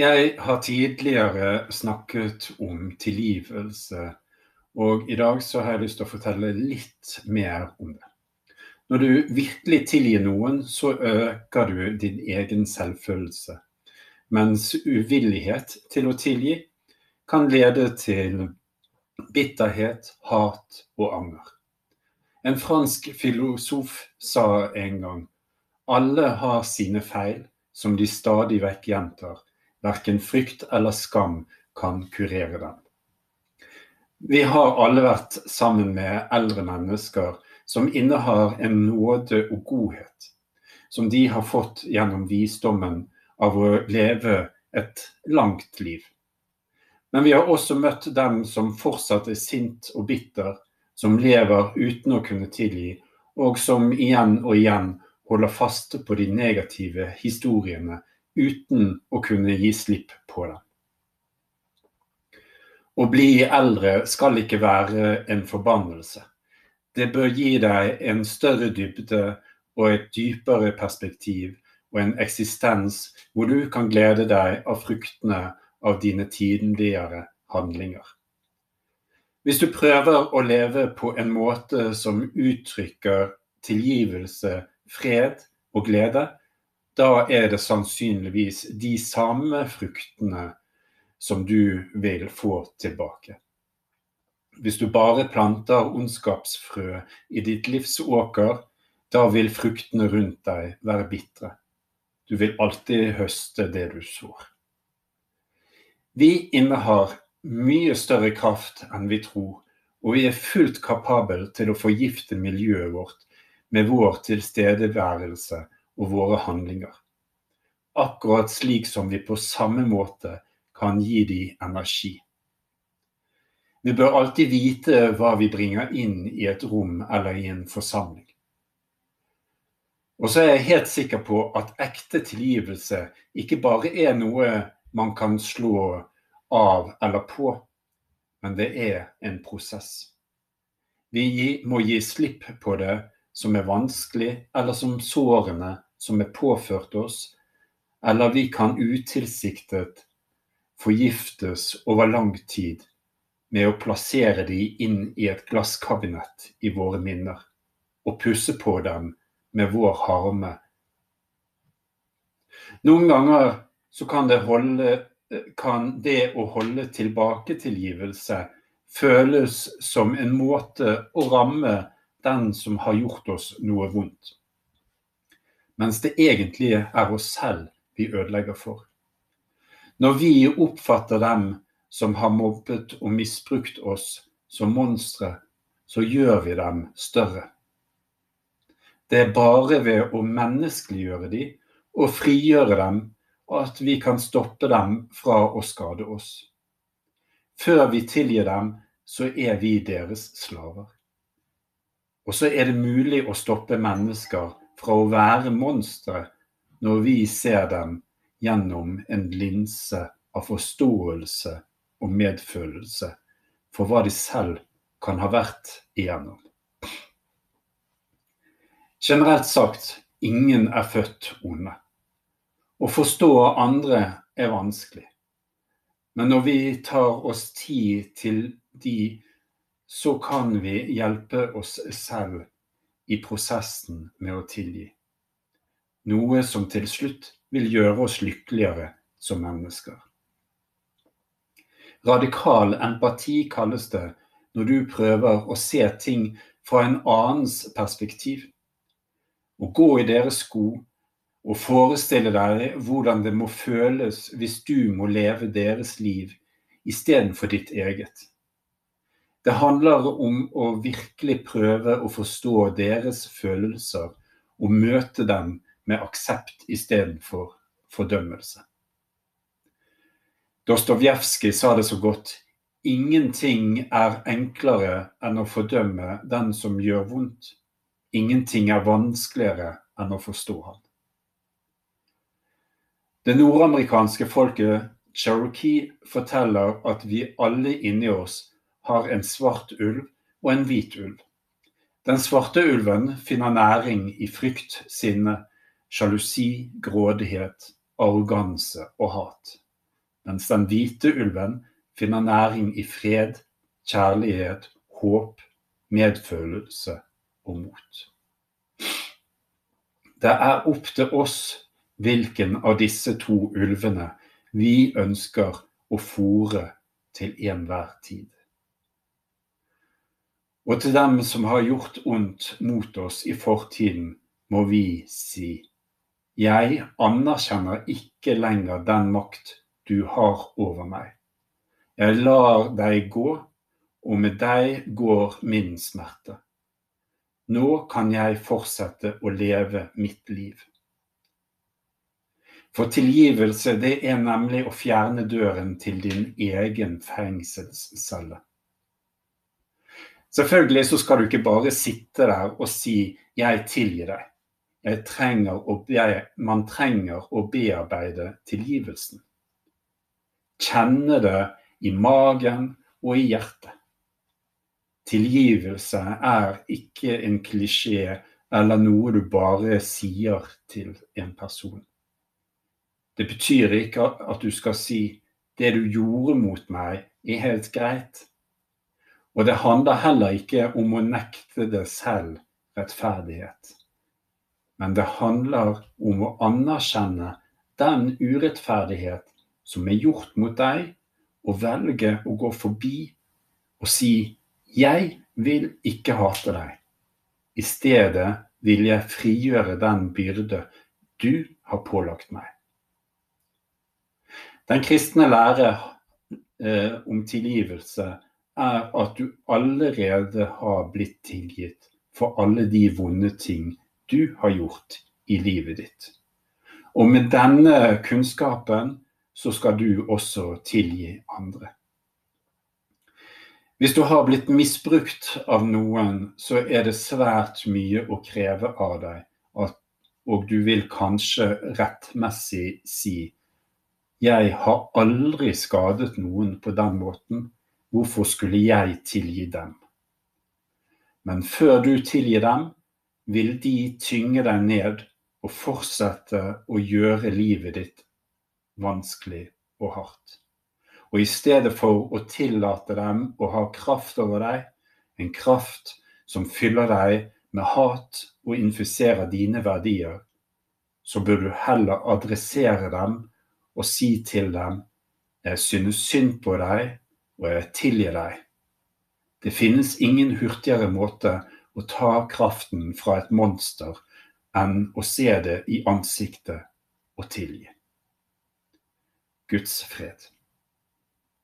Jeg har tidligere snakket om tilgivelse, og i dag så har jeg lyst til å fortelle litt mer om det. Når du virkelig tilgir noen, så øker du din egen selvfølelse. Mens uvillighet til å tilgi kan lede til bitterhet, hat og anger. En fransk filosof sa en gang alle har sine feil som de stadig vekk gjentar Verken frykt eller skam kan kurere dem. Vi har alle vært sammen med eldre mennesker som innehar en nåde og godhet, som de har fått gjennom visdommen av å leve et langt liv. Men vi har også møtt dem som fortsatt er sint og bitter, som lever uten å kunne tilgi, og som igjen og igjen holder fast på de negative historiene uten å kunne gi slipp på dem. Å bli eldre skal ikke være en forbannelse. Det bør gi deg en større dybde og et dypere perspektiv og en eksistens hvor du kan glede deg av fruktene av dine tidligere handlinger. Hvis du prøver å leve på en måte som uttrykker tilgivelse, fred og glede, da er det sannsynligvis de samme fruktene som du vil få tilbake. Hvis du bare planter ondskapsfrø i ditt livs åker, da vil fruktene rundt deg være bitre. Du vil alltid høste det du sår. Vi innehar mye større kraft enn vi tror, og vi er fullt kapabel til å forgifte miljøet vårt med vår tilstedeværelse og våre handlinger. Akkurat slik som vi på samme måte kan gi de energi. Vi bør alltid vite hva vi bringer inn i et rom eller i en forsamling. Og så er jeg helt sikker på at ekte tilgivelse ikke bare er noe man kan slå av eller på, men det er en prosess. Vi må gi slipp på det som er vanskelig, eller som sårene som er påført oss, eller vi kan utilsiktet forgiftes over lang tid med å plassere de inn i et glasskabinett i våre minner og pusse på dem med vår harme. Noen ganger så kan det, holde, kan det å holde tilbake tilgivelse føles som en måte å ramme den som har gjort oss noe vondt mens det egentlig er oss selv vi ødelegger for. Når vi oppfatter dem som har mobbet og misbrukt oss som monstre, så gjør vi dem større. Det er bare ved å menneskeliggjøre dem og frigjøre dem at vi kan stoppe dem fra å skade oss. Før vi tilgir dem, så er vi deres slaver. Og så er det mulig å stoppe mennesker fra å være monstre når vi ser dem gjennom en linse av forståelse og medfølelse for hva de selv kan ha vært igjennom. Generelt sagt, ingen er født onde. Å forstå andre er vanskelig. Men når vi tar oss tid til de, så kan vi hjelpe oss selv i prosessen med å tilgi. Noe som til slutt vil gjøre oss lykkeligere som mennesker. Radikal empati kalles det når du prøver å se ting fra en annens perspektiv. Å gå i deres sko og forestille deg hvordan det må føles hvis du må leve deres liv istedenfor ditt eget. Det handler om å virkelig prøve å forstå deres følelser og møte dem med aksept istedenfor fordømmelse. Dostojevskij sa det så godt ingenting er enklere enn å fordømme den som gjør vondt. Ingenting er vanskeligere enn å forstå ham. Det nordamerikanske folket cherokee forteller at vi alle inni oss har en svart ulv og en hvit ulv. Den svarte ulven finner næring i frykt, sinne, sjalusi, grådighet, arroganse og hat. mens den hvite ulven finner næring i fred, kjærlighet, håp, medfølelse og mot. Det er opp til oss hvilken av disse to ulvene vi ønsker å fòre til enhver tid. Og til dem som har gjort ondt mot oss i fortiden, må vi si, jeg anerkjenner ikke lenger den makt du har over meg. Jeg lar deg gå, og med deg går min smerte. Nå kan jeg fortsette å leve mitt liv. For tilgivelse, det er nemlig å fjerne døren til din egen fengselscelle. Selvfølgelig så skal du ikke bare sitte der og si 'jeg tilgir deg'. Jeg trenger å, jeg, man trenger å bearbeide tilgivelsen. Kjenne det i magen og i hjertet. Tilgivelse er ikke en klisjé eller noe du bare sier til en person. Det betyr ikke at du skal si det du gjorde mot meg, er helt greit. Og det handler heller ikke om å nekte det selv rettferdighet. Men det handler om å anerkjenne den urettferdighet som er gjort mot deg, og velge å gå forbi og si 'jeg vil ikke hate deg'. I stedet vil jeg frigjøre den byrde du har pålagt meg. Den kristne lære eh, om tilgivelse er at du allerede har blitt tilgitt for alle de vonde ting du har gjort i livet ditt. Og med denne kunnskapen så skal du også tilgi andre. Hvis du har blitt misbrukt av noen, så er det svært mye å kreve av deg, og du vil kanskje rettmessig si jeg har aldri skadet noen på den måten, hvorfor skulle jeg tilgi dem? Men før du tilgir dem, vil de tynge deg ned og fortsette å gjøre livet ditt vanskelig og hardt. Og i stedet for å tillate dem å ha kraft over deg, en kraft som fyller deg med hat og infiserer dine verdier, så bør du heller adressere dem og si til dem jeg synes synd på deg, og jeg tilgir deg. Det finnes ingen hurtigere måte å ta kraften fra et monster enn å se det i ansiktet og tilgi. Guds fred.